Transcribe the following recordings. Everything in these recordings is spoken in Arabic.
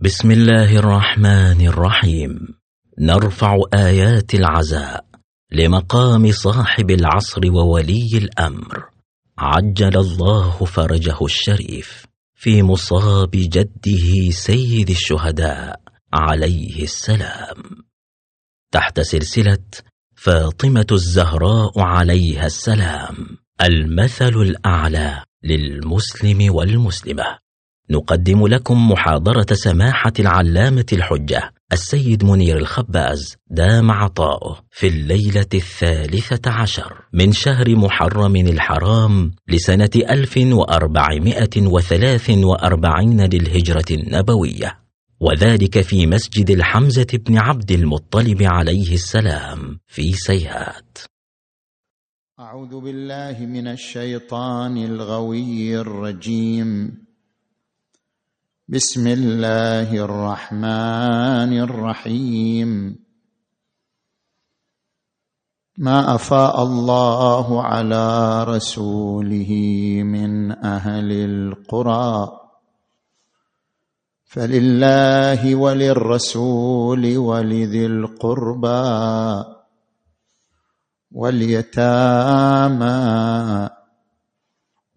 بسم الله الرحمن الرحيم. نرفع آيات العزاء لمقام صاحب العصر وولي الأمر. عجل الله فرجه الشريف في مصاب جده سيد الشهداء عليه السلام. تحت سلسلة فاطمة الزهراء عليها السلام. المثل الأعلى للمسلم والمسلمة. نقدم لكم محاضرة سماحة العلامة الحجة السيد منير الخباز دام عطاؤه في الليلة الثالثة عشر من شهر محرم الحرام لسنة 1443 للهجرة النبوية. وذلك في مسجد الحمزة بن عبد المطلب عليه السلام في سيهات. أعوذ بالله من الشيطان الغوي الرجيم. بسم الله الرحمن الرحيم. ما أفاء الله على رسوله من أهل القرى. فلله وللرسول ولذي القربى واليتامى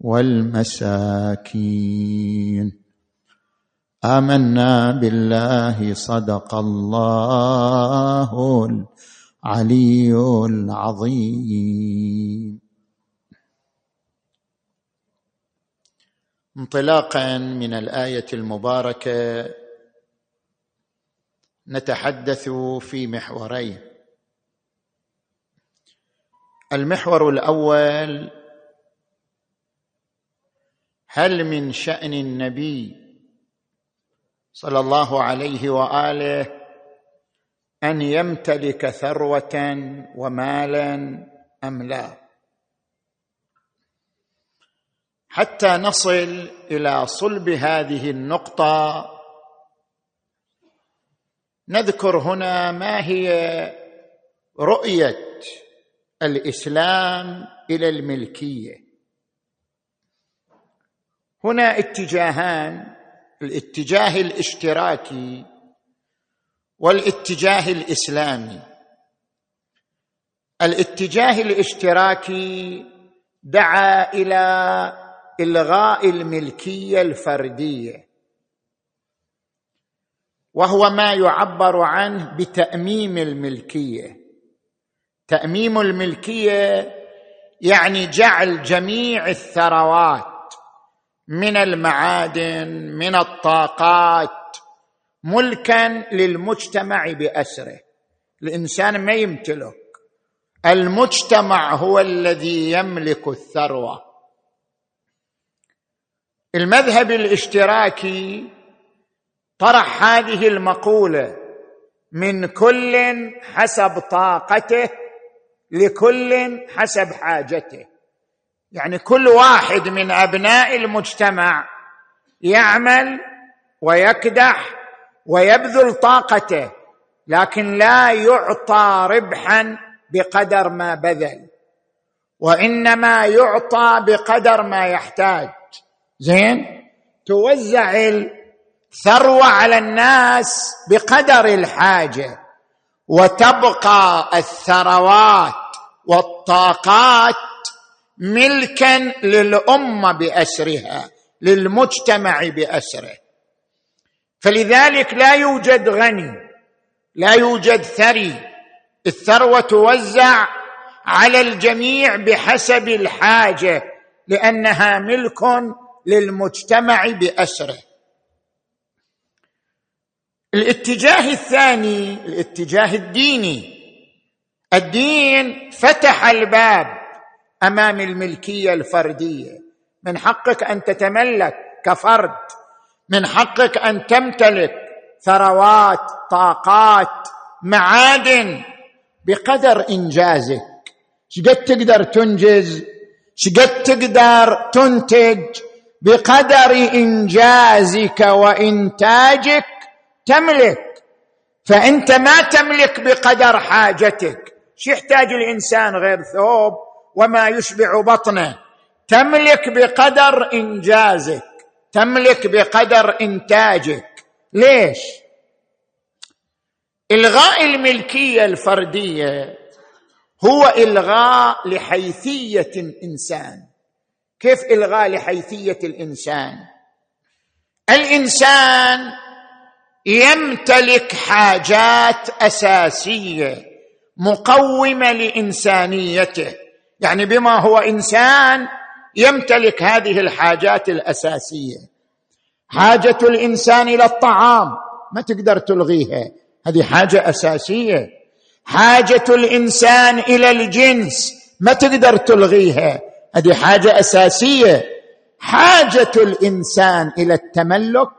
والمساكين. آمنا بالله صدق الله العلي العظيم. انطلاقا من الآية المباركة نتحدث في محورين. المحور الأول هل من شأن النبي صلى الله عليه وآله أن يمتلك ثروة ومالا أم لا. حتى نصل إلى صلب هذه النقطة نذكر هنا ما هي رؤية الإسلام إلى الملكية. هنا اتجاهان. الاتجاه الاشتراكي والاتجاه الاسلامي. الاتجاه الاشتراكي دعا إلى إلغاء الملكية الفردية وهو ما يعبر عنه بتأميم الملكية. تأميم الملكية يعني جعل جميع الثروات من المعادن من الطاقات ملكا للمجتمع بأسره. الإنسان ما يمتلك. المجتمع هو الذي يملك الثروة. المذهب الاشتراكي طرح هذه المقولة من كل حسب طاقته لكل حسب حاجته يعني كل واحد من أبناء المجتمع يعمل ويكدح ويبذل طاقته لكن لا يعطى ربحا بقدر ما بذل وإنما يعطى بقدر ما يحتاج. زين؟ توزع الثروة على الناس بقدر الحاجة وتبقى الثروات والطاقات ملكا للأمة بأسرها للمجتمع بأسره. فلذلك لا يوجد غني لا يوجد ثري. الثروة توزع على الجميع بحسب الحاجة لأنها ملك للمجتمع بأسره. الاتجاه الثاني الاتجاه الديني. الدين فتح الباب أمام الملكية الفردية. من حقك أن تتملك كفرد. من حقك أن تمتلك ثروات طاقات معادن بقدر إنجازك. شقد تقدر تنجز؟ شقد تقدر تنتج بقدر إنجازك وإنتاجك تملك. فأنت ما تملك بقدر حاجتك. شو يحتاج الإنسان غير ثوب؟ وما يشبع بطنه. تملك بقدر إنجازك. تملك بقدر إنتاجك. ليش؟ إلغاء الملكية الفردية هو إلغاء لحيثية الإنسان. كيف إلغاء لحيثية الإنسان؟ الإنسان يمتلك حاجات أساسية مقومة لإنسانيته. يعني بما هو إنسان يمتلك هذه الحاجات الأساسية. حاجة الإنسان إلى الطعام ما تقدر تلغيها هذه حاجة أساسية. حاجة الإنسان إلى الجنس ما تقدر تلغيها هذه حاجة أساسية. حاجة الإنسان إلى التملك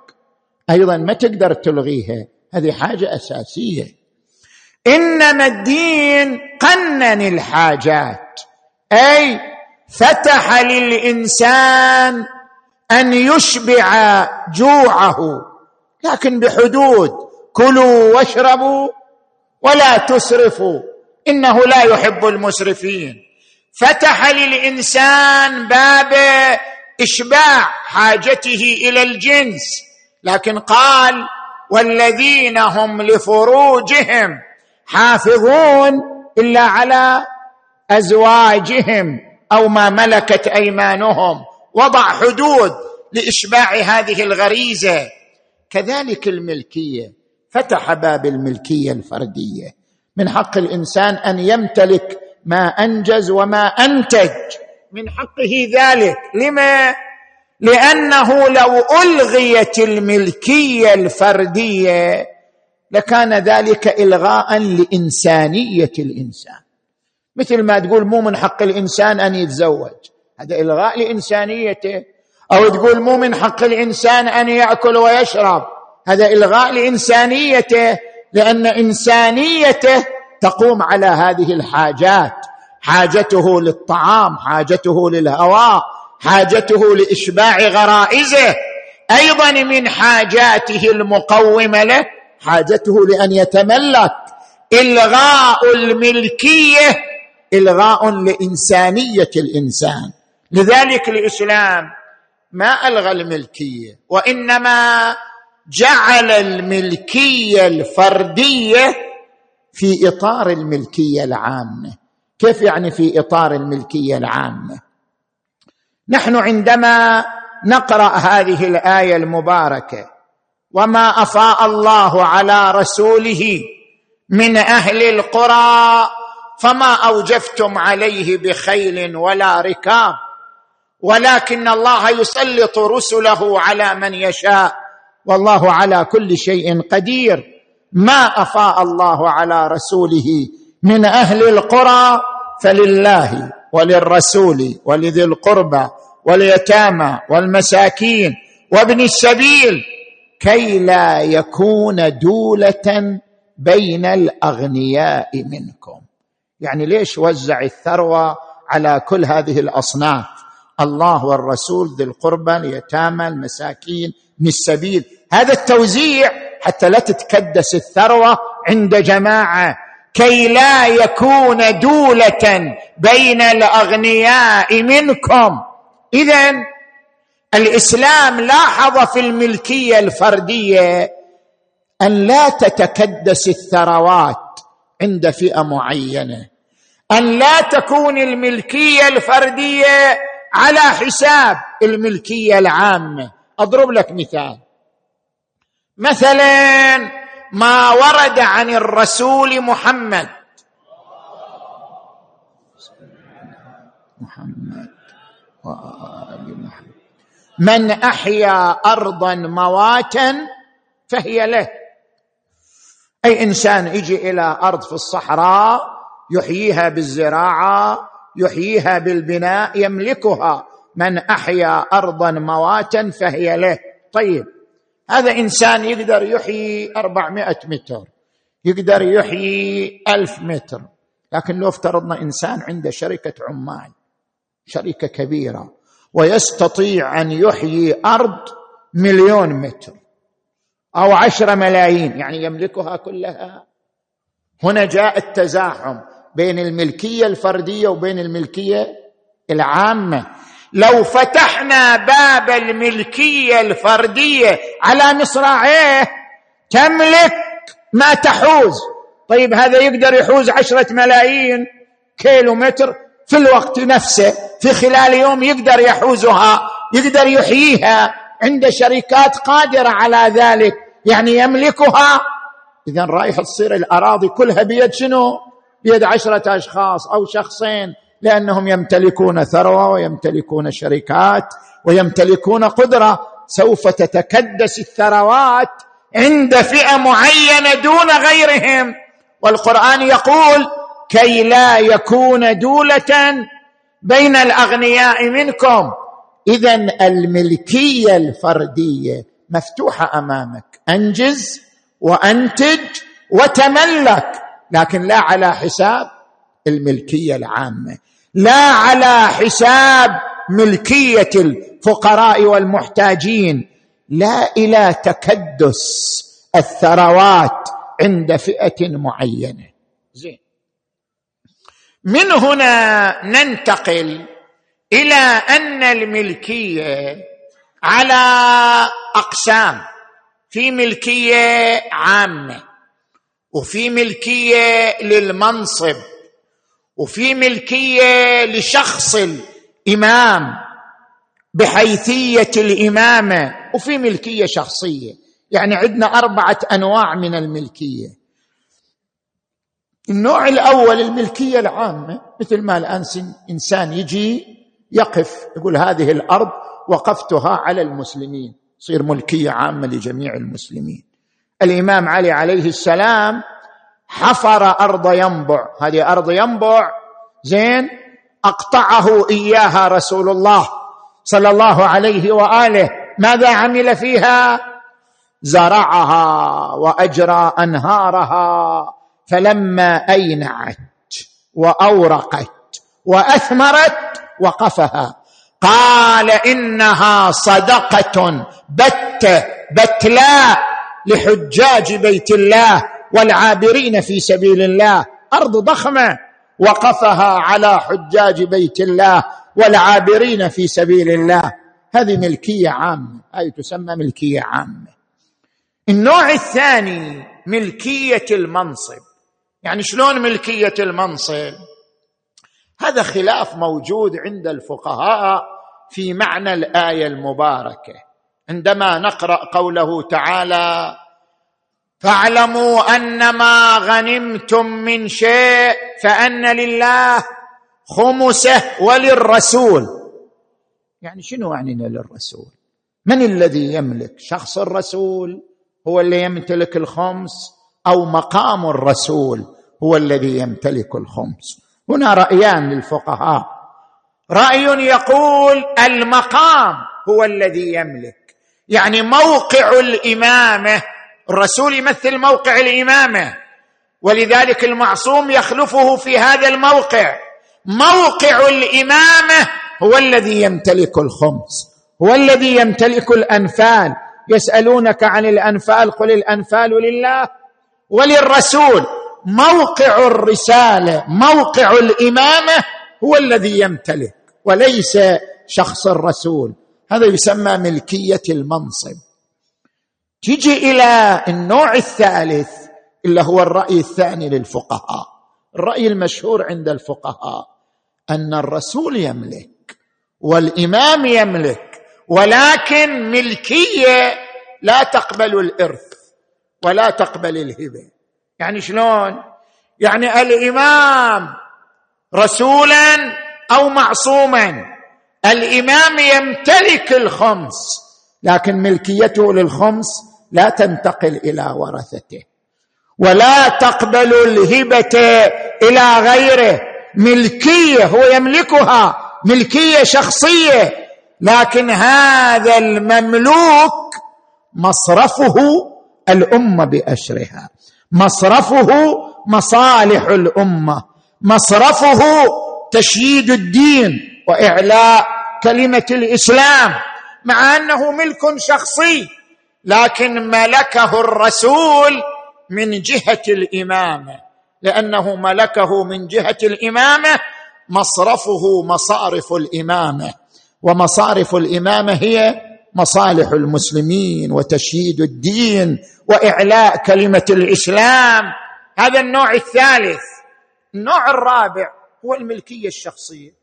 أيضا ما تقدر تلغيها هذه حاجة أساسية. إنما الدين قنن الحاجات. أي فتح للإنسان أن يشبع جوعه لكن بحدود كلوا واشربوا ولا تسرفوا إنه لا يحب المسرفين. فتح للإنسان باب إشباع حاجته إلى الجنس لكن قال والذين هم لفروجهم حافظون إلا على أزواجهم أو ما ملكت أيمانهم. وضع حدود لإشباع هذه الغريزة. كذلك الملكية فتح باب الملكية الفردية. من حق الإنسان أن يمتلك ما أنجز وما أنتج. من حقه ذلك. لما؟ لأنه لو ألغيت الملكية الفردية لكان ذلك الغاء لإنسانية الإنسان. مثل ما تقول مو من حق الإنسان أن يتزوج. هذا إلغاء لإنسانيته. أو تقول مو من حق الإنسان أن يأكل ويشرب. هذا إلغاء لإنسانيته لأن إنسانيته تقوم على هذه الحاجات. حاجته للطعام حاجته للهواء حاجته لإشباع غرائزه. أيضا من حاجاته المقومة له حاجته لأن يتملك. إلغاء الملكية إلغاء لإنسانية الإنسان. لذلك الإسلام ما ألغى الملكية وإنما جعل الملكية الفردية في إطار الملكية العامة. كيف يعني في إطار الملكية العامة؟ نحن عندما نقرأ هذه الآية المباركة وما أفاء الله على رسوله من أهل القرى فما أوجفتم عليه بخيل ولا ركاب. ولكن الله يسلط رسله على من يشاء. والله على كل شيء قدير. ما أفاء الله على رسوله من أهل القرى فلله وللرسول ولذي القربى واليتامى والمساكين وابن السبيل. كي لا يكون دولة بين الأغنياء منكم. يعني ليش وزع الثروة على كل هذه الأصناف؟ الله والرسول ذي القربى اليتامى المساكين من السبيل. هذا التوزيع حتى لا تتكدس الثروة عند جماعة. كي لا يكون دولة بين الأغنياء منكم. اذا الإسلام لاحظ في الملكية الفردية أن لا تتكدس الثروات عند فئة معينة. أن لا تكون الملكية الفردية على حساب الملكية العامة. أضرب لك مثال. مثلا ما ورد عن الرسول محمد. محمد وآل محمد. من أحيا أرضا مواتا فهي له. أي إنسان يجي إلى أرض في الصحراء يحييها بالزراعة يحييها بالبناء يملكها. من أحيا أرضا مواتا فهي له. طيب هذا إنسان يقدر يحيي أربعمائة متر يقدر يحيي ألف متر. لكن لو افترضنا إنسان عنده شركة عمال شركة كبيرة ويستطيع أن يحيي أرض مليون متر أو عشرة ملايين يعني يملكها كلها. هنا جاء التزاحم. بين الملكية الفردية وبين الملكية العامة. لو فتحنا باب الملكية الفردية على مصراعيه تملك ما تحوز؟ طيب هذا يقدر يحوز عشرة ملايين كيلو متر في الوقت نفسه. في خلال يوم يقدر يحوزها يقدر يحييها. عند شركات قادرة على ذلك يعني يملكها. إذا رايح تصير الأراضي كلها بيد شنو؟ بيد عشرة أشخاص أو شخصين لأنهم يمتلكون ثروة ويمتلكون شركات ويمتلكون قدرة. سوف تتكدس الثروات عند فئة معينة دون غيرهم. والقرآن يقول كي لا يكون دولة بين الأغنياء منكم. إذا الملكية الفردية مفتوحة أمامك. أنجز وأنتج وتملك. لكن لا على حساب الملكية العامة لا على حساب ملكية الفقراء والمحتاجين لا إلى تكدس الثروات عند فئة معينة. زين. من هنا ننتقل إلى أن الملكية على أقسام في ملكية عامة. وفي ملكية للمنصب وفي ملكية لشخص الإمام بحيثية الإمامة وفي ملكية شخصية. يعني عندنا أربعة أنواع من الملكية. النوع الأول الملكية العامة مثل ما الآن إنسان يجي يقف يقول هذه الأرض وقفتها على المسلمين. تصير ملكية عامة لجميع المسلمين. الإمام علي عليه السلام حفر أرض ينبع. هذه أرض ينبع زين أقطعه إياها رسول الله صلى الله عليه وآله. ماذا عمل فيها؟ زرعها وأجرى أنهارها. فلما أينعت وأورقت وأثمرت وقفها. قال إنها صدقة بته بتلاء. لحجاج بيت الله والعابرين في سبيل الله. أرض ضخمة وقفها على حجاج بيت الله والعابرين في سبيل الله. هذه ملكية عامة. هذه تسمى ملكية عامة. النوع الثاني ملكية المنصب. يعني شلون ملكية المنصب؟ هذا خلاف موجود عند الفقهاء في معنى الآية المباركة. عندما نقرأ قوله تعالى فاعلموا أنما غنمتم من شيء فأن لله خمسه وللرسول. يعني شنو يعني للرسول؟ من الذي يملك؟ شخص الرسول هو اللي يمتلك الخمس أو مقام الرسول هو الذي يمتلك الخمس؟ هنا رأيان للفقهاء. رأي يقول المقام هو الذي يملك. يعني موقع الإمامة. الرسول يمثل موقع الإمامة. ولذلك المعصوم يخلفه في هذا الموقع. موقع الإمامة هو الذي يمتلك الخمس هو الذي يمتلك الأنفال. يسألونك عن الأنفال قل الأنفال لله وللرسول. موقع الرسالة موقع الإمامة هو الذي يمتلك وليس شخص الرسول. هذا يسمى ملكية المنصب. تجي إلى النوع الثالث اللي هو الرأي الثاني للفقهاء. الرأي المشهور عند الفقهاء أن الرسول يملك والإمام يملك ولكن ملكية لا تقبل الإرث ولا تقبل الهبة. يعني شلون؟ يعني الإمام رسولا أو معصوما. الإمام يمتلك الخمس لكن ملكيته للخمس لا تنتقل إلى ورثته ولا تقبل الهبة إلى غيره. ملكية هو يملكها ملكية شخصية لكن هذا المملوك مصرفه الأمة بأشرها مصرفه مصالح الأمة مصرفه تشييد الدين. وإعلاء كلمة الإسلام مع أنه ملك شخصي لكن ملكه الرسول من جهة الإمامة لأنه ملكه من جهة الإمامة مصرفه مصارف الإمامة ومصارف الإمامة هي مصالح المسلمين وتشييد الدين وإعلاء كلمة الإسلام. هذا النوع الثالث النوع الرابع هو الملكية الشخصية.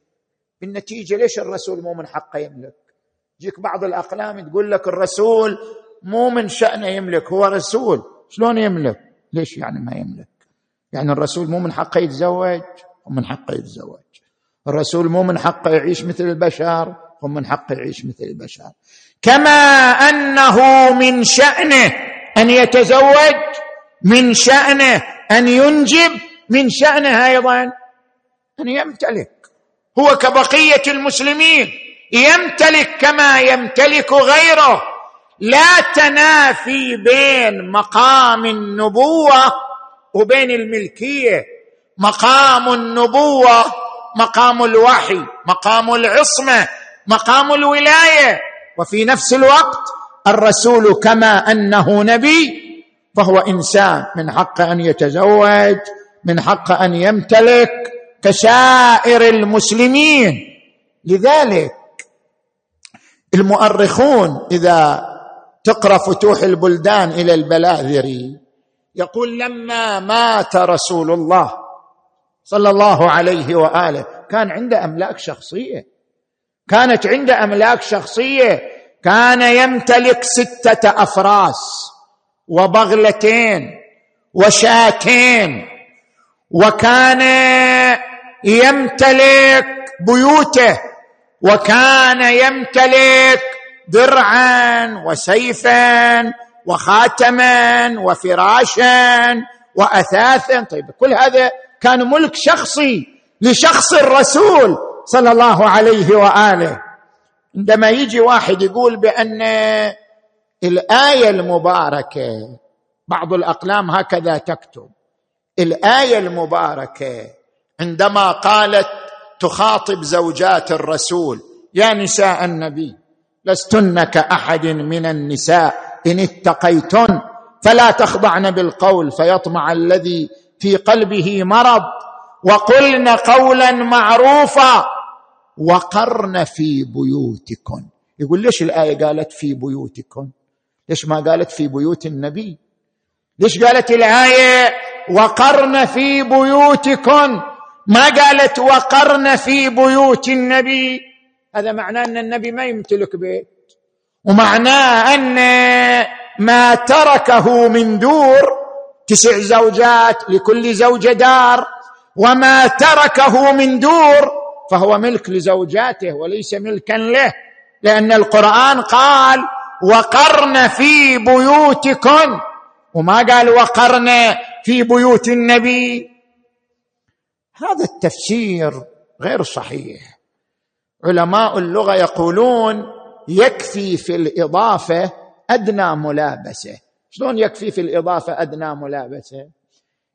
بالنتيجة ليش الرسول مو من حقه يملك؟ يجيك بعض الأقلام تقول لك الرسول مو من شأنه يملك هو رسول. شلون يملك؟ ليش يعني ما يملك؟ يعني الرسول مو من حقه يتزوج ومن حقه يتزوج. الرسول مو من حقه يعيش مثل البشر ومن حقه يعيش مثل البشر. كما أنه من شأنه أن يتزوج من شأنه أن ينجب من شأنه أيضا أن يمتلك. هو كبقية المسلمين. يمتلك كما يمتلك غيره. لا تنافي بين مقام النبوة وبين الملكية. مقام النبوة مقام الوحي مقام العصمة مقام الولاية. وفي نفس الوقت الرسول كما أنه نبي فهو إنسان من حق أن يتزوج من حق أن يمتلك كسائر المسلمين. لذلك المؤرخون إذا تقرأ فتوح البلدان إلى البلاذري يقول لما مات رسول الله صلى الله عليه وآله كان عنده أملاك شخصية. كانت عنده أملاك شخصية. كان يمتلك ستة أفراس وبغلتين وشاتين وكان يمتلك بيوته وكان يمتلك درعا وسيفا وخاتما وفراشا واثاثا. طيب كل هذا كان ملك شخصي لشخص الرسول صلى الله عليه وآله. عندما يجي واحد يقول بأن الآية المباركة بعض الأقلام هكذا تكتب الآية المباركة عندما قالت تخاطب زوجات الرسول يا نساء النبي لستن كأحد من النساء إن اتقيتن فلا تخضعن بالقول فيطمع الذي في قلبه مرض وقلن قولا معروفا وقرن في بيوتكن. يقول ليش الآية قالت في بيوتكن؟ ليش ما قالت في بيوت النبي؟ ليش قالت الآية وقرن في بيوتكن؟ ما قالت وقرن في بيوت النبي؟ هذا معناه أن النبي ما يمتلك بيت. ومعناه أن ما تركه من دور تسع زوجات لكل زوجة دار وما تركه من دور فهو ملك لزوجاته وليس ملكا له لأن القرآن قال وقرن في بيوتكن وما قال وقرن في بيوت النبي؟ هذا التفسير غير صحيح. علماء اللغة يقولون يكفي في الإضافة أدنى ملابسة. شلون يكفي في الإضافة أدنى ملابسة؟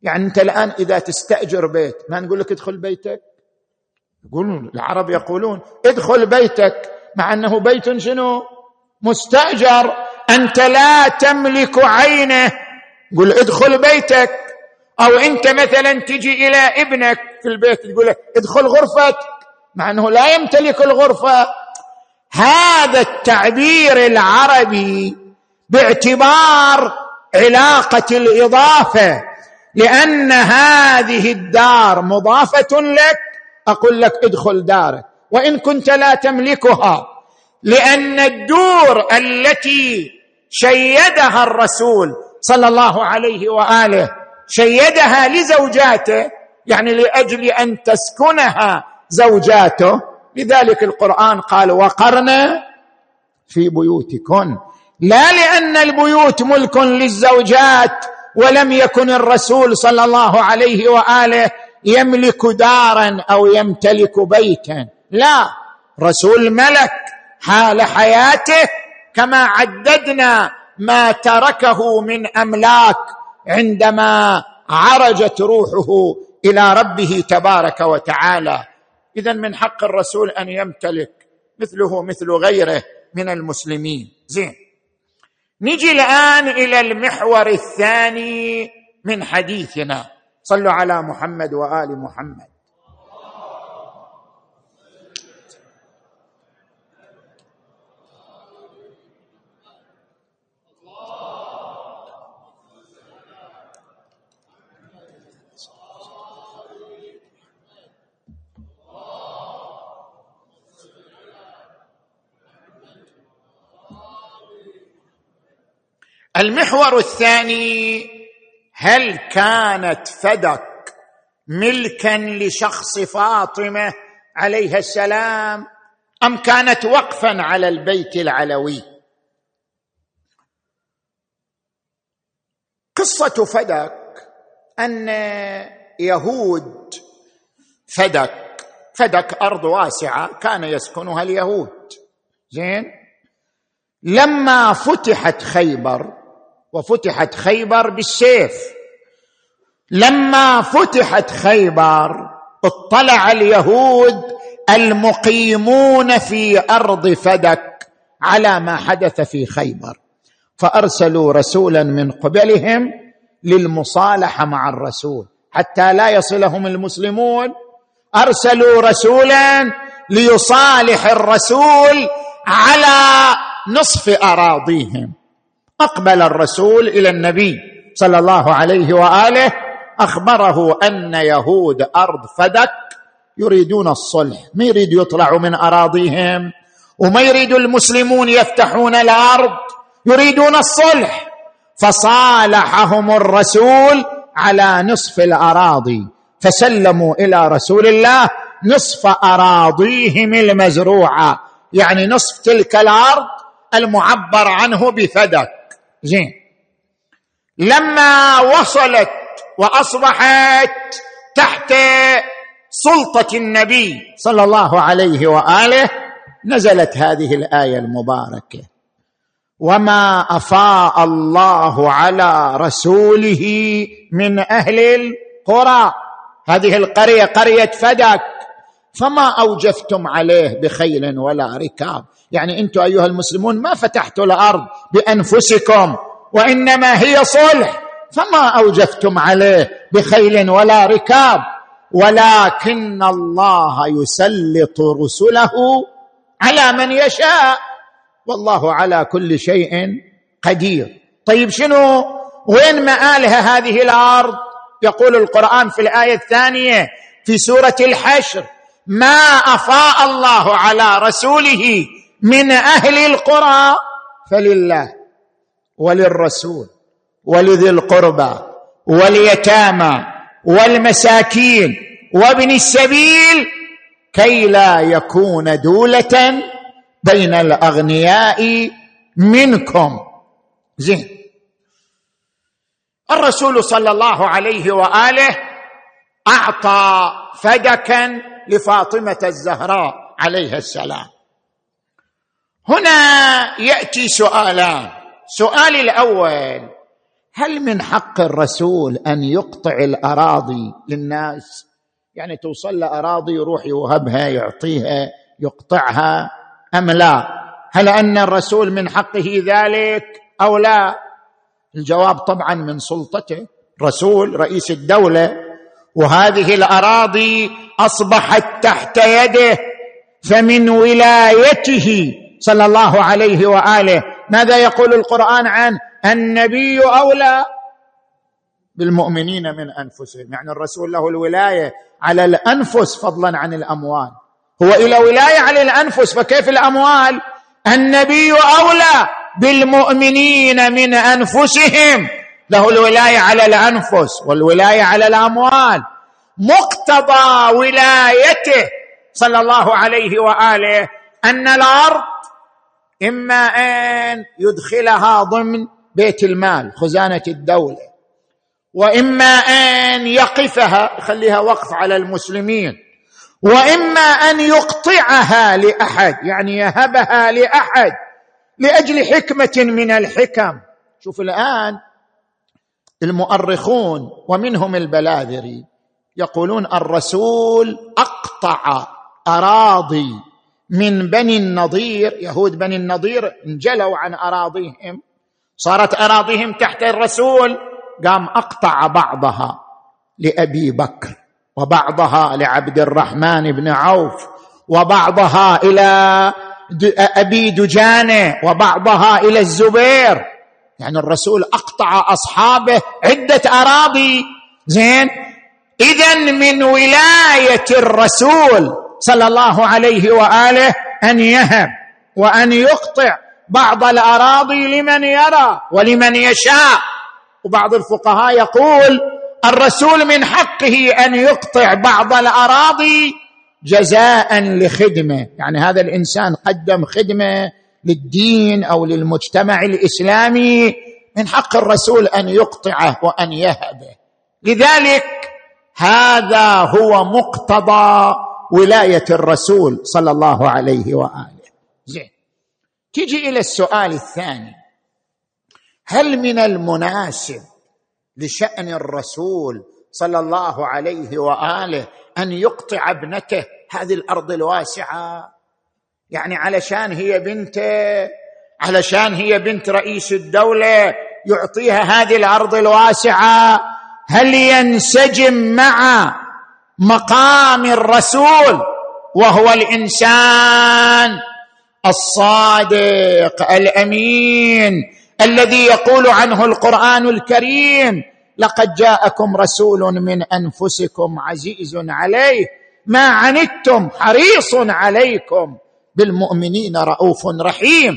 يعني أنت الآن إذا تستأجر بيت ما نقول لك ادخل بيتك؟ يقولون العرب يقولون ادخل بيتك مع أنه بيت شنو؟ مستأجر. أنت لا تملك عينه. قل ادخل بيتك. أو أنت مثلا تجي إلى ابنك. في البيت تقول له ادخل غرفتك مع إنه لا يمتلك الغرفة. هذا التعبير العربي باعتبار علاقة الإضافة لأن هذه الدار مضافة لك. أقول لك ادخل دارك وإن كنت لا تملكها لأن الدور التي شيدها الرسول صلى الله عليه وآله شيدها لزوجاته يعني لأجل أن تسكنها زوجاته. لذلك القرآن قال وقرن في بيوتكن. لا لأن البيوت ملك للزوجات ولم يكن الرسول صلى الله عليه وآله يملك دارا أو يمتلك بيتا. لا رسول ملك حال حياته كما عددنا ما تركه من أملاك عندما عرجت روحه إلى ربه تبارك وتعالى. اذا من حق الرسول أن يمتلك مثله مثل غيره من المسلمين. زين. نجي الآن إلى المحور الثاني من حديثنا. صلوا على محمد وآل محمد. المحور الثاني هل كانت فدك ملكا لشخص فاطمة عليها السلام أم كانت وقفا على البيت العلوي؟ قصة فدك أن يهود فدك فدك أرض واسعة كان يسكنها اليهود. زين؟ لما فتحت خيبر وفتحت خيبر بالسيف. لما فتحت خيبر اطلع اليهود المقيمون في أرض فدك على ما حدث في خيبر. فأرسلوا رسولا من قبلهم للمصالحة مع الرسول. حتى لا يصلهم المسلمون. أرسلوا رسولا ليصالح الرسول على نصف أراضيهم. اقبل الرسول إلى النبي صلى الله عليه وآله أخبره أن يهود أرض فدك يريدون الصلح. ما يريد يطلعوا من أراضيهم؟ وما يريد المسلمون يفتحون الأرض؟ يريدون الصلح. فصالحهم الرسول على نصف الأراضي. فسلموا إلى رسول الله نصف أراضيهم المزروعة. يعني نصف تلك الأرض المعبر عنه بفدك. زين. لما وصلت وأصبحت تحت سلطة النبي صلى الله عليه وآله نزلت هذه الآية المباركة. وما أفاء الله على رسوله من أهل القرى. هذه القرية قرية فدك فما أوجفتم عليه بخيل ولا ركاب. يعني أنتم ايها المسلمون ما فتحتوا الأرض بانفسكم وانما هي صلح فما اوجفتم عليه بخيل ولا ركاب ولكن الله يسلط رسله على من يشاء والله على كل شيء قدير. طيب شنو؟ وين مآلها هذه الأرض؟ يقول القرآن في الآية الثانية في سورة الحشر ما أفاء الله على رسوله من أهل القرى. فلله وللرسول ولذي القربى واليتامى والمساكين وابن السبيل كي لا يكون دولة بين الأغنياء منكم. زين. الرسول صلى الله عليه وآله أعطى فدكا لفاطمة الزهراء عليها السلام. هنا يأتي سؤالان سؤال الأول هل من حق الرسول أن يقطع الأراضي للناس؟ يعني توصل له أراضي يروح يوهبها يعطيها يقطعها أم لا؟ هل أن الرسول من حقه ذلك أو لا؟ الجواب طبعا من سلطته رسول رئيس الدولة. وهذه الأراضي أصبحت تحت يده فمن ولايته صلى الله عليه وآله. ماذا يقول القرآن عنه النبي أولى بالمؤمنين من أنفسهم؟ يعني الرسول له الولاية على الأنفس فضلا عن الأموال. هو إلى ولاية على الأنفس فكيف الأموال؟ النبي أولى بالمؤمنين من أنفسهم. له الولاية على الأنفس والولاية على الأموال. مقتضى ولايته صلى الله عليه وآله أن الأرض إما أن يدخلها ضمن بيت المال خزانة الدولة. وإما أن يقفها يخليها وقف على المسلمين. وإما أن يقطعها لأحد يعني يهبها لأحد لأجل حكمة من الحكم. شوف الآن المؤرخون ومنهم البلاذري يقولون الرسول أقطع أراضي. من بني النضير يهود بني النضير انجلوا عن أراضيهم. صارت أراضيهم تحت الرسول. قام أقطع بعضها لأبي بكر وبعضها لعبد الرحمن بن عوف وبعضها إلى أبي دجانة وبعضها إلى الزبير. يعني الرسول أقطع أصحابه عدة أراضي. زين؟ اذا من ولاية الرسول صلى الله عليه وآله أن يهب وأن يقطع بعض الأراضي لمن يرى ولمن يشاء. وبعض الفقهاء يقول الرسول من حقه أن يقطع بعض الأراضي جزاء لخدمة. يعني هذا الإنسان قدم خدمة للدين أو للمجتمع الإسلامي من حق الرسول أن يقطعه وأن يهبه. لذلك هذا هو مقتضى ولاية الرسول صلى الله عليه وآله. زين. تجي إلى السؤال الثاني. هل من المناسب لشأن الرسول صلى الله عليه وآله أن يقطع ابنته هذه الأرض الواسعة؟ يعني علشان هي بنته علشان هي بنت رئيس الدولة يعطيها هذه الأرض الواسعة هل ينسجم مع مقام الرسول وهو الإنسان الصادق الأمين الذي يقول عنه القرآن الكريم لقد جاءكم رسول من أنفسكم عزيز عليه ما عنتم حريص عليكم بالمؤمنين رؤوف رحيم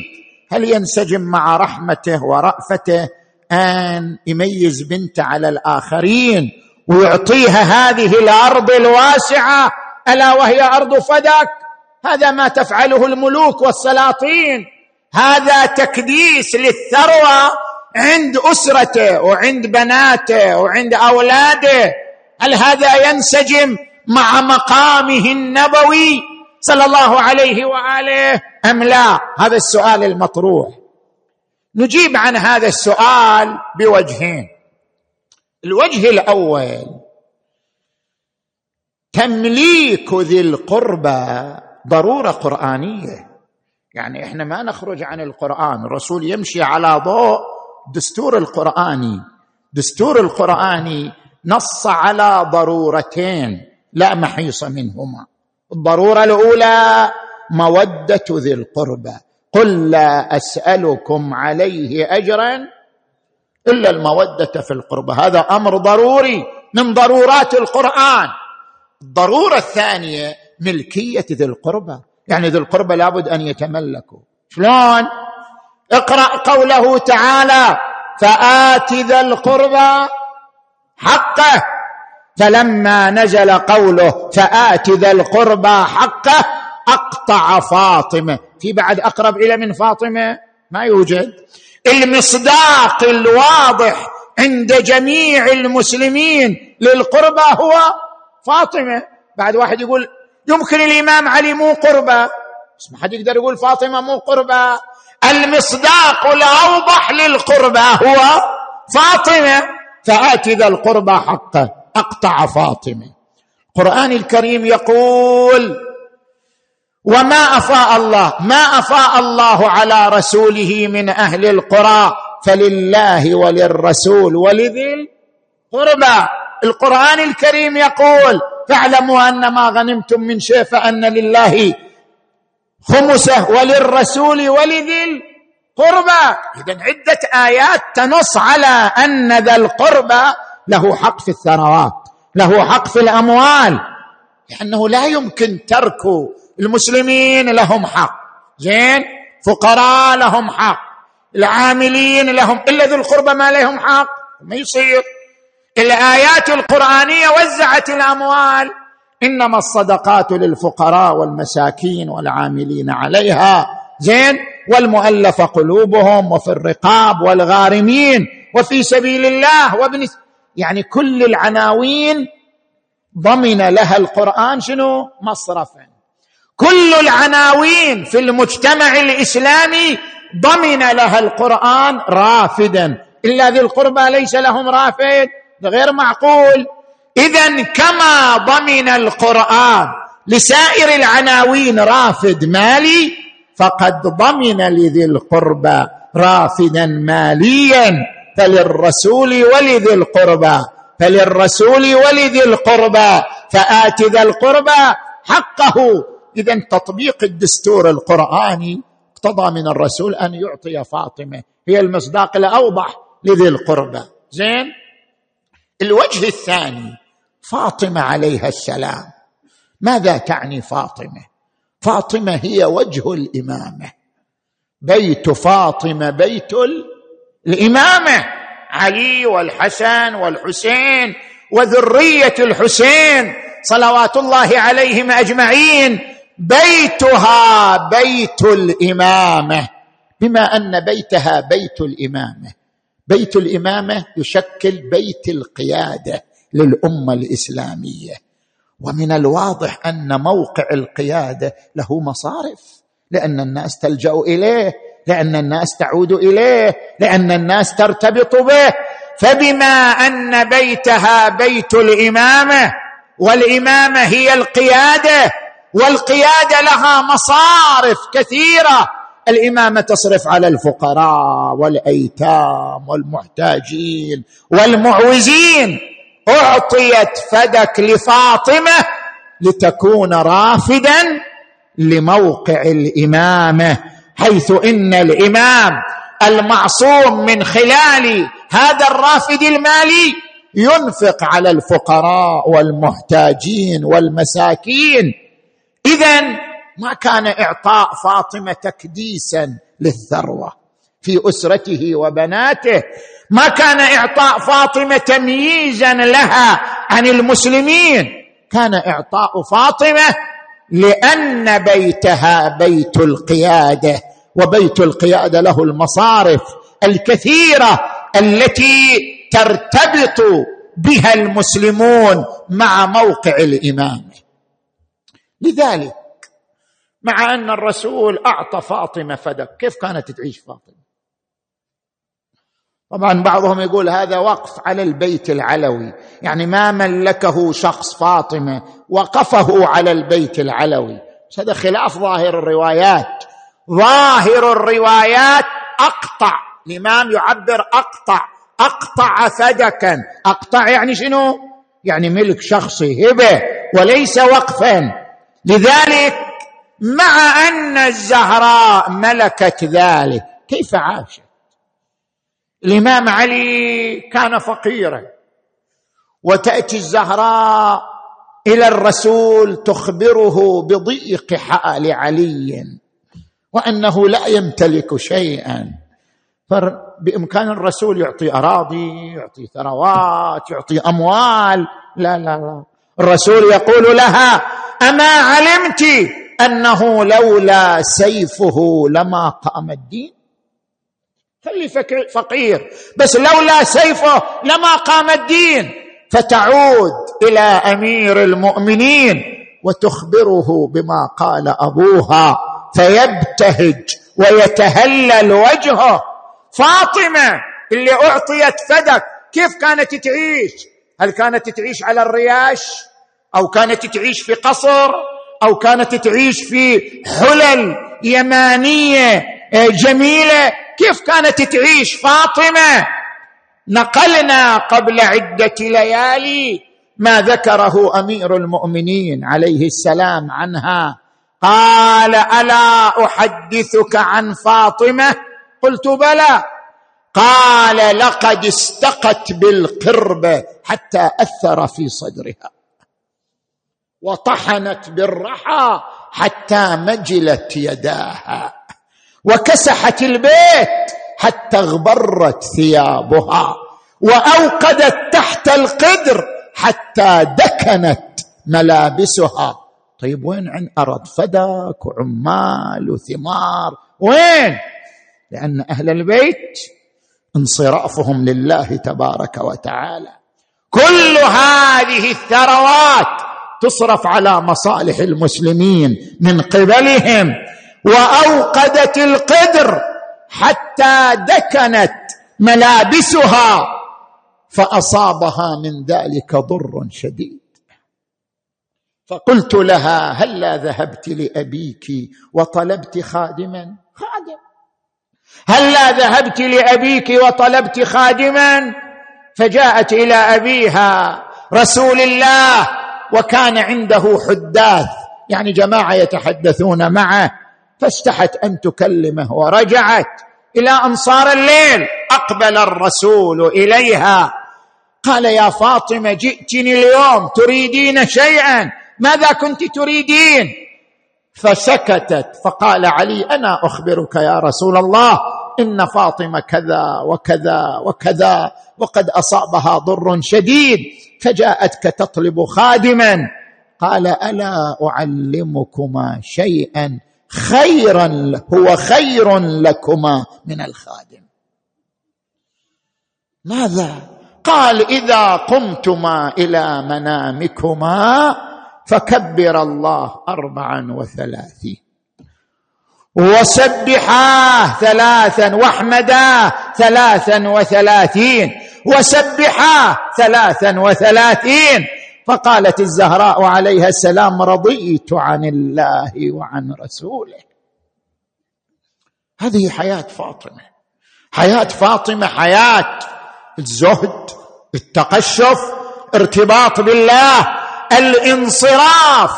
هل ينسجم مع رحمته ورأفته أن يميز بنت على الآخرين ويعطيها هذه الأرض الواسعة. ألا وهي أرض فدك هذا ما تفعله الملوك والسلاطين. هذا تكديس للثروة عند أسرته وعند بناته وعند أولاده. هل هذا ينسجم مع مقامه النبوي صلى الله عليه وآله أم لا؟ هذا السؤال المطروح. نجيب عن هذا السؤال بوجهين. الوجه الأول. تمليك ذي القربى ضرورة قرآنية. يعني إحنا ما نخرج عن القرآن. الرسول يمشي على ضوء دستور القرآني. دستور القرآني نص على ضرورتين لا محيص منهما. الضرورة الأولى مودة ذي القربى. قل لا أسألكم عليه اجرا إلا المودة في القربى هذا أمر ضروري من ضرورات القرآن. الضرورة الثانية ملكية ذي القربى. يعني ذي القربى لابد أن يتملكوا. شلون؟ اقرأ قوله تعالى فآت ذا القربى حقه. فلما نزل قوله فآت ذا القربى حقه أقطع فاطمة. في بعد أقرب إلى من فاطمة؟ ما يوجد. المصداق الواضح عند جميع المسلمين للقربى هو فاطمة. بعد واحد يقول يمكن الإمام علي مو قربى. بس ما حد يقدر يقول فاطمة مو قربى. المصداق الأوضح للقربى هو فاطمة. فات ذا القربى حقه. أقطع فاطمة. القرآن الكريم يقول وما أفاء الله ما أفاء الله على رسوله من أهل القرى فلله وللرسول ولذي القربى. القرآن الكريم يقول فاعلموا أن ما غنمتم من شيء فأن لله خمسه وللرسول ولذي القربى. اذا عدة آيات تنص على أن ذا القربى له حق في الثروات له حق في الأموال لأنه لا يمكن ترك المسلمين لهم حق. زين؟ فقراء لهم حق. العاملين لهم. إلا ذو القربى ما لهم حق. ما يصير. الآيات القرآنية وزعت الأموال. إنما الصدقات للفقراء والمساكين والعاملين عليها. زين؟ والمؤلف قلوبهم وفي الرقاب والغارمين وفي سبيل الله وابن يعني كل العناوين ضمن لها القرآن شنو؟ مصرفا. كل العناوين في المجتمع الإسلامي ضمن لها القرآن رافدا. إلا ذي القربى ليس لهم رافد غير معقول. اذا كما ضمن القرآن لسائر العناوين رافد مالي فقد ضمن لذي القربى رافدا ماليا. فللرسول ولذي القربى فللرسول ولذي القربى فآت ذا القربى حقه. إذا تطبيق الدستور القرآني اقتضى من الرسول أن يعطي فاطمة. هي المصداق الأوضح لذي القربى. زين؟ الوجه الثاني فاطمة عليها السلام. ماذا تعني فاطمة؟ فاطمة هي وجه الإمامة. بيت فاطمة بيت الإمامة. علي والحسن والحسين وذرية الحسين صلوات الله عليهم أجمعين. بيتها بيت الإمامة. بما أن بيتها بيت الإمامة. بيت الإمامة يشكل بيت القيادة للأمة الإسلامية. ومن الواضح أن موقع القيادة له مصارف لأن الناس تلجأ إليه لأن الناس تعود إليه لأن الناس ترتبط به. فبما أن بيتها بيت الإمامة والإمامة هي القيادة والقيادة لها مصارف كثيرة. الإمامة تصرف على الفقراء والأيتام والمحتاجين والمعوزين. أعطيت فدك لفاطمة لتكون رافدا لموقع الإمامة حيث إن الإمام المعصوم من خلال هذا الرافد المالي ينفق على الفقراء والمحتاجين والمساكين. اذا ما كان إعطاء فاطمة تكديسا للثروة في أسرته وبناته ما كان إعطاء فاطمة تمييزا لها عن المسلمين كان إعطاء فاطمة لأن بيتها بيت القيادة وبيت القيادة له المصارف الكثيرة التي ترتبط بها المسلمون مع موقع الامامه لذلك مع أن الرسول أعطى فاطمة فدك كيف كانت تعيش فاطمة؟ طبعا بعضهم يقول هذا وقف على البيت العلوي يعني ما ملكه شخص فاطمة وقفه على البيت العلوي. هذا خلاف ظاهر الروايات. ظاهر الروايات أقطع الإمام يعبر أقطع أقطع فدكا. أقطع يعني شنو؟ يعني ملك شخصي هبة وليس وقفا. لذلك مع أن الزهراء ملكت ذلك كيف عاشت؟ الإمام علي كان فقيرا. وتأتي الزهراء إلى الرسول تخبره بضيق حال علي وأنه لا يمتلك شيئا. بإمكان الرسول يعطي أراضي يعطي ثروات يعطي أموال. لا لا لا. الرسول يقول لها أما علمت أنه لولا سيفه لما قام الدين؟ خلي فقير. بس لولا سيفه لما قام الدين فتعود إلى أمير المؤمنين وتخبره بما قال أبوها فيبتهج ويتهلل وجهه. فاطمة اللي أعطيت فدك كيف كانت تعيش؟ هل كانت تعيش على الرياش؟ أو كانت تعيش في قصر أو كانت تعيش في حلل يمانية آه، جميلة. كيف كانت تعيش فاطمة؟ نقلنا قبل عدة ليالي ما ذكره أمير المؤمنين عليه السلام عنها. قال ألا أحدثك عن فاطمة؟ قلت بلى. قال لقد استقت بالقربه حتى أثر في صدرها. وطحنت بالرحى حتى مجلت يداها وكسحت البيت حتى اغبرت ثيابها وأوقدت تحت القدر حتى دكنت ملابسها. طيب وين عن أرض فدك وعمال وثمار؟ وين؟ لأن أهل البيت انصرافهم لله تبارك وتعالى. كل هذه الثروات تصرف على مصالح المسلمين من قبلهم وأوقدت القدر حتى دكنت ملابسها فأصابها من ذلك ضر شديد. فقلت لها هلا ذهبت لأبيك وطلبت خادما؟ خادم. هلا ذهبت لأبيك وطلبت خادما؟ فجاءت إلى أبيها رسول الله وكان عنده حداث يعني جماعة يتحدثون معه فاستحت أن تكلمه ورجعت إلى أنصار الليل أقبل الرسول إليها. قال يا فاطمة جئتني اليوم تريدين شيئا؟ ماذا كنت تريدين؟ فسكتت فقال علي أنا أخبرك يا رسول الله إن فاطمة كذا وكذا وكذا وقد أصابها ضر شديد فجاءتك تطلب خادما. قال ألا أعلمكما شيئا خيرا هو خير لكما من الخادم. ماذا؟ قال إذا قمتما إلى منامكما فكبر الله أربعا وثلاثين. وسبحاه ثلاثا واحمداه ثلاثا وثلاثين وسبحاه ثلاثا وثلاثين. فقالت الزهراء عليها السلام رضيت عن الله وعن رسوله. هذه حياة فاطمة. حياة فاطمة حياة الزهد التقشف ارتباط بالله الانصراف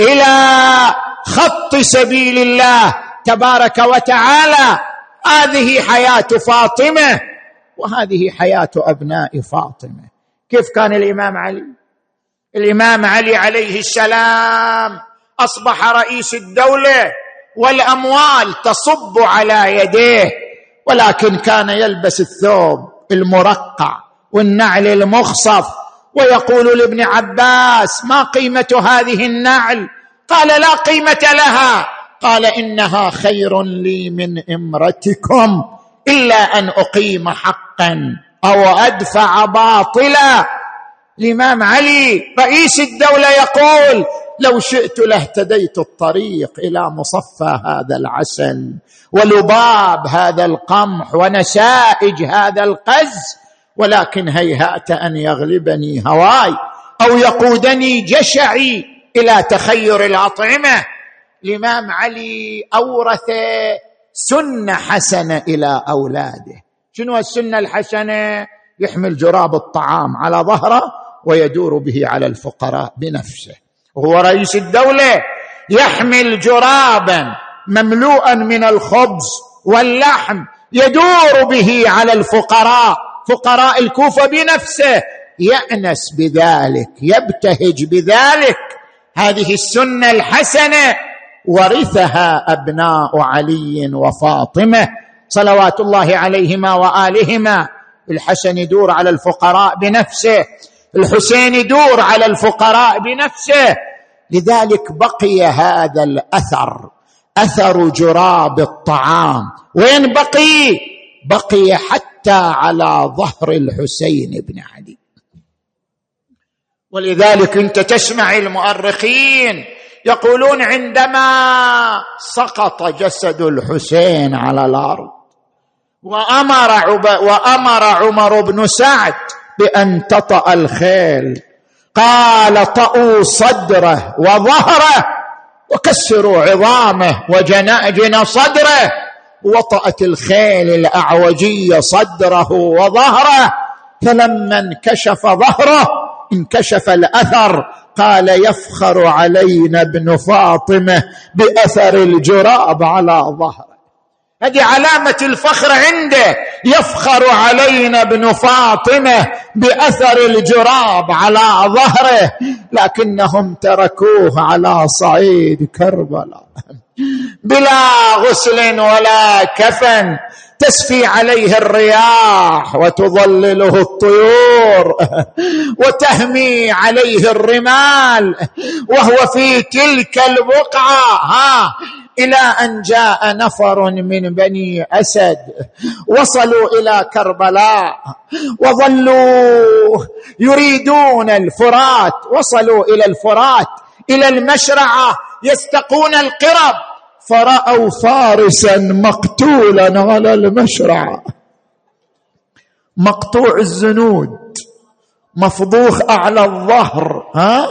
إلى خط سبيل الله. تبارك وتعالى. هذه حياة فاطمة وهذه حياة أبناء فاطمة. كيف كان الإمام علي؟ الإمام علي عليه السلام أصبح رئيس الدولة والأموال تصب على يديه ولكن كان يلبس الثوب المرقع والنعل المخصف. ويقول لابن عباس ما قيمة هذه النعل؟ قال لا قيمة لها. قال إنها خير لي من امرتكم إلا أن أقيم حقا أو أدفع باطلا. الإمام علي رئيس الدولة يقول لو شئت لاهتديت الطريق إلى مصفى هذا العسل ولباب هذا القمح ونسائج هذا القز ولكن هيهات أن يغلبني هواي أو يقودني جشعي إلى تخير الأطعمة. الإمام علي أورث سنة حسنة إلى أولاده. شنو السنة الحسنة؟ يحمل جراب الطعام على ظهره ويدور به على الفقراء بنفسه. وهو رئيس الدولة يحمل جرابا مملوءا من الخبز واللحم يدور به على الفقراء فقراء الكوفة بنفسه. يأنس بذلك يبتهج بذلك. هذه السنة الحسنة. ورثها أبناء علي وفاطمة صلوات الله عليهما وآلهما. الحسن يدور على الفقراء بنفسه الحسين يدور على الفقراء بنفسه. لذلك بقي هذا الأثر أثر جراب الطعام. وين بقي؟ بقي حتى على ظهر الحسين بن علي. ولذلك أنت تسمع المؤرخين يقولون عندما سقط جسد الحسين على الأرض وأمر وأمر عمر بن سعد بأن تطأ الخيل قال طأوا صدره وظهره وكسروا عظامه وجناجن صدره وطأت الخيل الأعوجية صدره وظهره فلما انكشف ظهره انكشف الأثر قال يفخر علينا ابن فاطمة بأثر الجراب على ظهره. هذه علامة الفخر عنده. يفخر علينا ابن فاطمة بأثر الجراب على ظهره. لكنهم تركوه على صعيد كربلاء. بلا غسل ولا كفن. تسفي عليه الرياح وتظلله الطيور وتهمي عليه الرمال وهو في تلك البقعة. ها إلى أن جاء نفر من بني أسد. وصلوا إلى كربلاء. وظلوا يريدون الفرات. وصلوا إلى الفرات إلى المشرعة يستقون القرب. فرأوا فارسا مقتولا على المشرعه مقطوع الزنود مفضوخ أعلى الظهر ها؟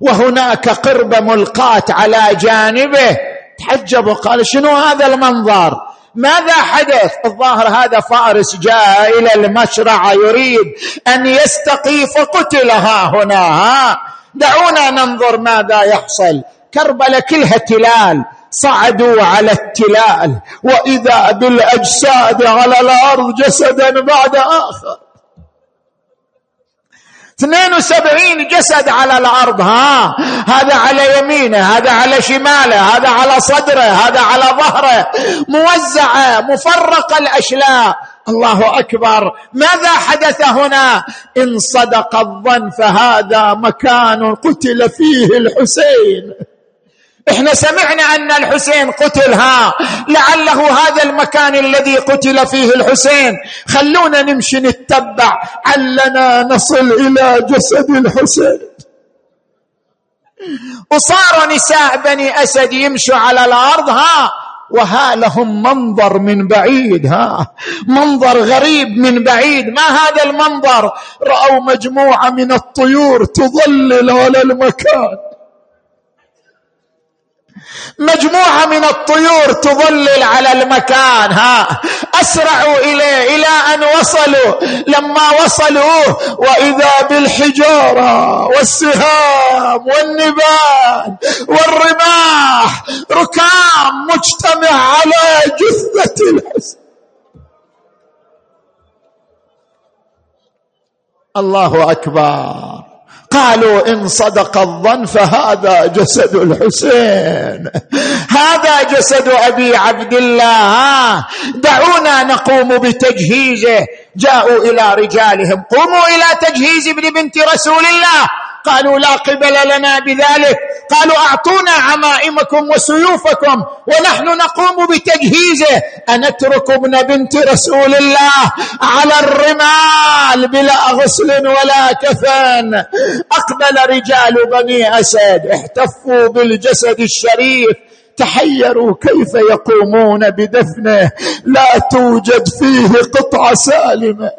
وهناك قربه ملقاة على جانبه. تحجب وقال شنو هذا المنظر؟ ماذا حدث؟ الظاهر هذا فارس جاء إلى المشرع يريد أن يستقي فقتل ها هنا ها؟ دعونا ننظر ماذا يحصل. كربلاء كلها تلال. صعدوا على التلال وإذا بالأجساد على الأرض جسدا بعد آخر. 72 جسد على الأرض ها؟ هذا على يمينه هذا على شماله هذا على صدره هذا على ظهره. موزعة مفرقة الأشلاء. الله أكبر. ماذا حدث هنا؟ إن صدق الظن فهذا مكان قتل فيه الحسين. إحنا سمعنا أن الحسين قتل ها لعله هذا المكان الذي قتل فيه الحسين. خلونا نمشي نتبع. علنا نصل إلى جسد الحسين. وصار نساء بني أسد يمشوا على الأرض ها؟ وها لهم منظر من بعيد ها؟ منظر غريب من بعيد. ما هذا المنظر؟ رأوا مجموعة من الطيور تظلل على المكان. مجموعة من الطيور تظلل على المكان ها. أسرعوا إليه إلى أن وصلوا. لما وصلوا وإذا بالحجارة والسهام والنبال والرماح ركام مجتمع على جثة الحسن الله أكبر. قالوا إن صدق الظن فهذا جسد الحسين. هذا جسد أبي عبد الله دعونا نقوم بتجهيزه. جاءوا إلى رجالهم قوموا إلى تجهيز ابن بنت رسول الله. قالوا لا قبل لنا بذلك. قالوا أعطونا عمائمكم وسيوفكم ونحن نقوم بتجهيزه. انترك ابن بنت رسول الله على الرمال بلا غسل ولا كفن. أقبل رجال بني أسد احتفوا بالجسد الشريف. تحيروا كيف يقومون بدفنه. لا توجد فيه قطعة سالمة.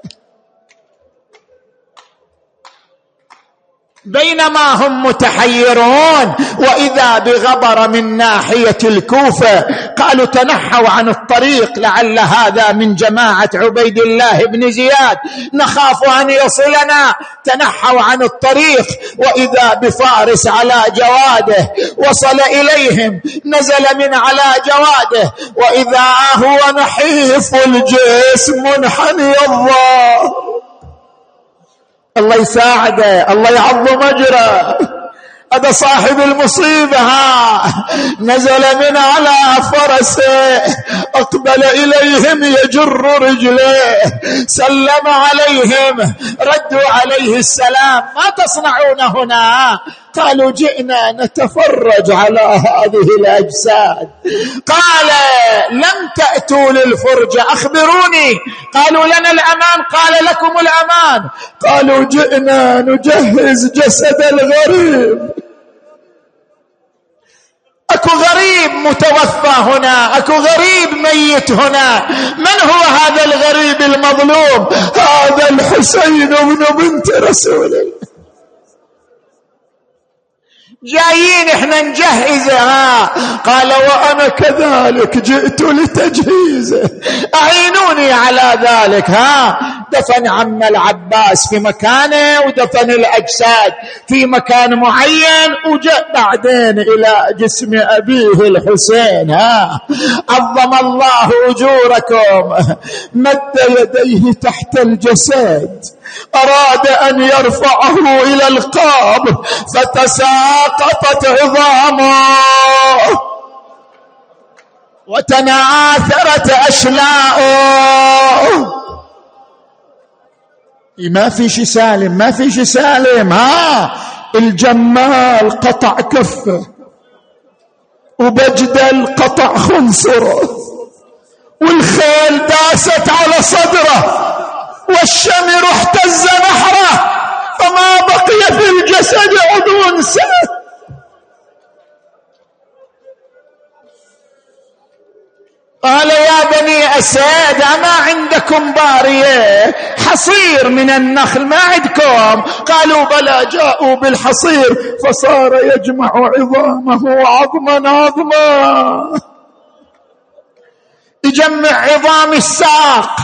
بينما هم متحيرون. وإذا بغبر من ناحية الكوفة قالوا تنحوا عن الطريق لعل هذا من جماعة عبيد الله بن زياد. نخاف أن يصلنا. تنحوا عن الطريق. وإذا بفارس على جواده وصل إليهم نزل من على جواده. وإذا هو نحيف الجسم منحني الظهر الله يساعده الله يعظم أجره. هذا صاحب المصيبة ها. نزل من على فرسه أقبل إليهم يجر رجليه سلم عليهم ردوا عليه السلام. ما تصنعون هنا؟ قالوا جئنا نتفرج على هذه الأجساد. قال لم تأتوا للفرجه أخبروني. قالوا لنا الأمان. قال لكم الأمان. قالوا جئنا نجهز جسد الغريب. أكو غريب متوفى هنا أكو غريب ميت هنا. من هو هذا الغريب المظلوم؟ هذا الحسين بن بنت رسول الله. جايين إحنا نجهزها قال وأنا كذلك جئت لتجهيزه. أعينوني على ذلك ها. دفن عم العباس في مكانه ودفن الأجساد في مكان معين وجاء بعدين إلى جسم أبيه الحسين ها. عظم الله أجوركم. مد يديه تحت الجسد. أراد أن يرفعه إلى القبر فتساقطت عظامه. وتناثرت أشلاؤه. ما في شي سالم ما في شي سالم. ها الجمال قطع كفه وبجدل قطع خنصره والخيل داست على صدره. والشمر اهتز نحره فما بقي في الجسد عضو سنه قال يا بني اسد أما عندكم بارية؟ حصير من النخل ما عندكم؟ قالوا بلى جاءوا بالحصير فصار يجمع عظامه عظما عظما. يجمع عظام الساق.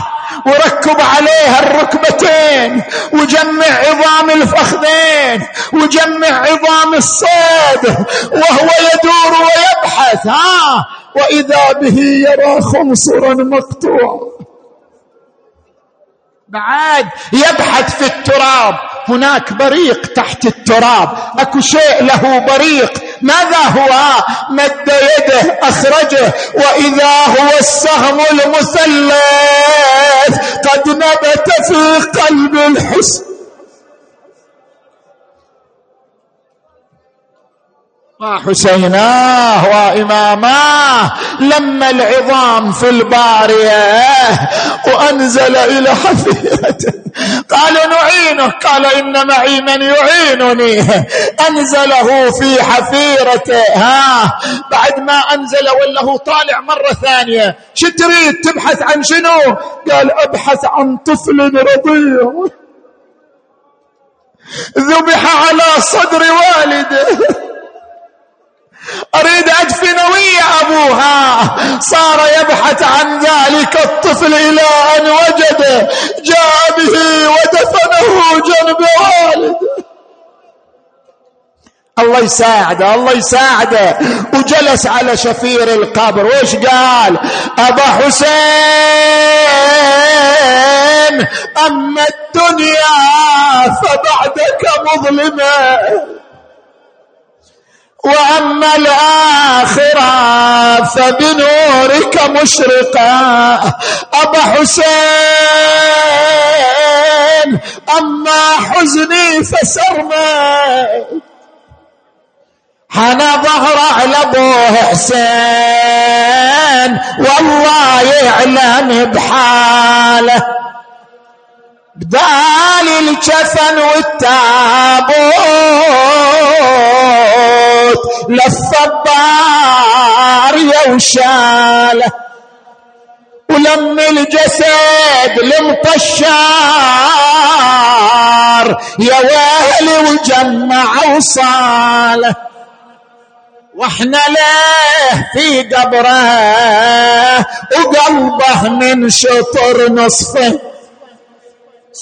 وركب عليها الركبتين وجمع عظام الفخذين وجمع عظام الصاد وهو يدور ويبحث ها؟ وإذا به يرى خنصرا مقطوعا. بعد يبحث في التراب هناك بريق تحت التراب أكو شيء له بريق ماذا هو؟ مد يده اخرجه وإذا هو السهم المثلث قد نبت في قلب الحسن. وحسيناه وإماماه. لما العظام في البارية وأنزل إلى حفيرته قالوا نعينه قال إن معي من يعينني. أنزله في حفيرته. ها بعد ما أنزل وله طالع مرة ثانية. شو تريد؟ تبحث عن شنو؟ قال أبحث عن طفل رضيع. ذبح على صدر والده. أريد أدفن ويا أبوها. صار يبحث عن ذلك الطفل إلى أن وجده. جاء به ودفنه جنب والده. الله يساعده الله يساعده. وجلس على شفير القبر. وش قال؟ أبا حسين أما الدنيا فبعدك مظلمة. وأما الآخرة فبنورك مشرقه أبا حسين أما حزني فسرنا. حنا ظهر على ابوه حسين والله يعلم بحاله. بدال الجفن والتابوت. للصبار يوشاله ولم الجسد لمطشار يا ويلي وجمع وصاله وإحنا له في قبره وقلبه من شطر نصفه.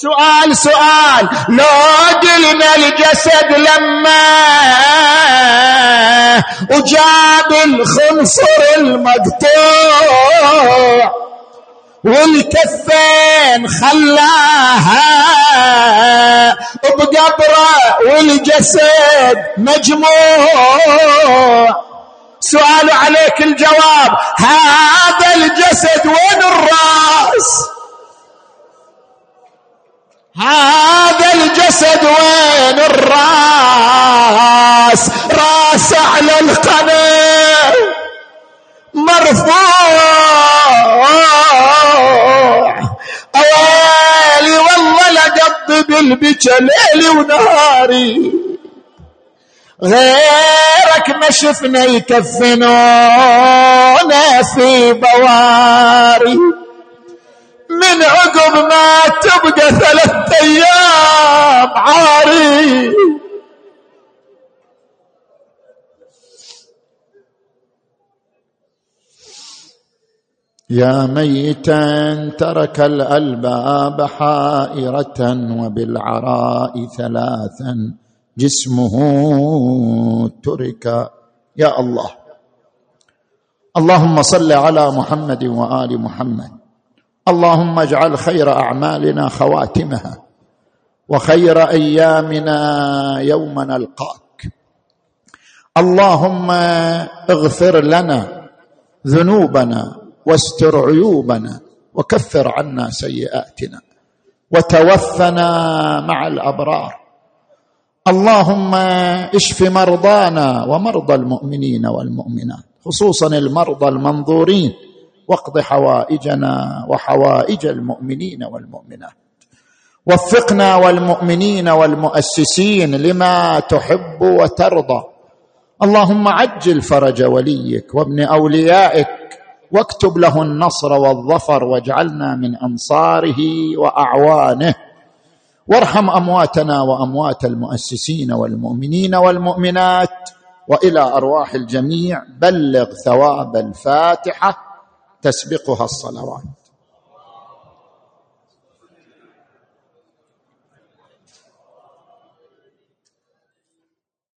سؤال سؤال. لو قلنا الجسد لما. وجاب الخنصر المقطوع. والكفين خلاها. بقبره والجسد مجموع. سؤال عليك الجواب. هذا الجسد وين الراس؟ هذا الجسد وين الراس؟ راس على القناة. مرفوع. أوالي والله لقضي بالبكى ليلي ونهاري. غيرك ما شفنا يكفنونا في بواري. من عقب ما تبقى ثلاثة أيام عاري. يا ميتا ترك الألباب حائرة وبالعراء ثلاثا جسمه ترك. يا الله. اللهم صل على محمد وآل محمد. اللهم اجعل خير اعمالنا خواتمها وخير ايامنا يوم نلقاك. اللهم اغفر لنا ذنوبنا واستر عيوبنا وكفر عنا سيئاتنا وتوفنا مع الأبرار. اللهم اشف مرضانا ومرضى المؤمنين والمؤمنات خصوصا المرضى المنظورين. واقض حوائجنا وحوائج المؤمنين والمؤمنات. وفقنا والمؤمنين والمؤسسين لما تحب وترضى. اللهم عجل فرج وليك وابن أوليائك واكتب له النصر والظفر واجعلنا من أنصاره وأعوانه. وارحم أمواتنا وأموات المؤسسين والمؤمنين والمؤمنات. وإلى أرواح الجميع بلغ ثواب الفاتحة. تسبقها الصلوات.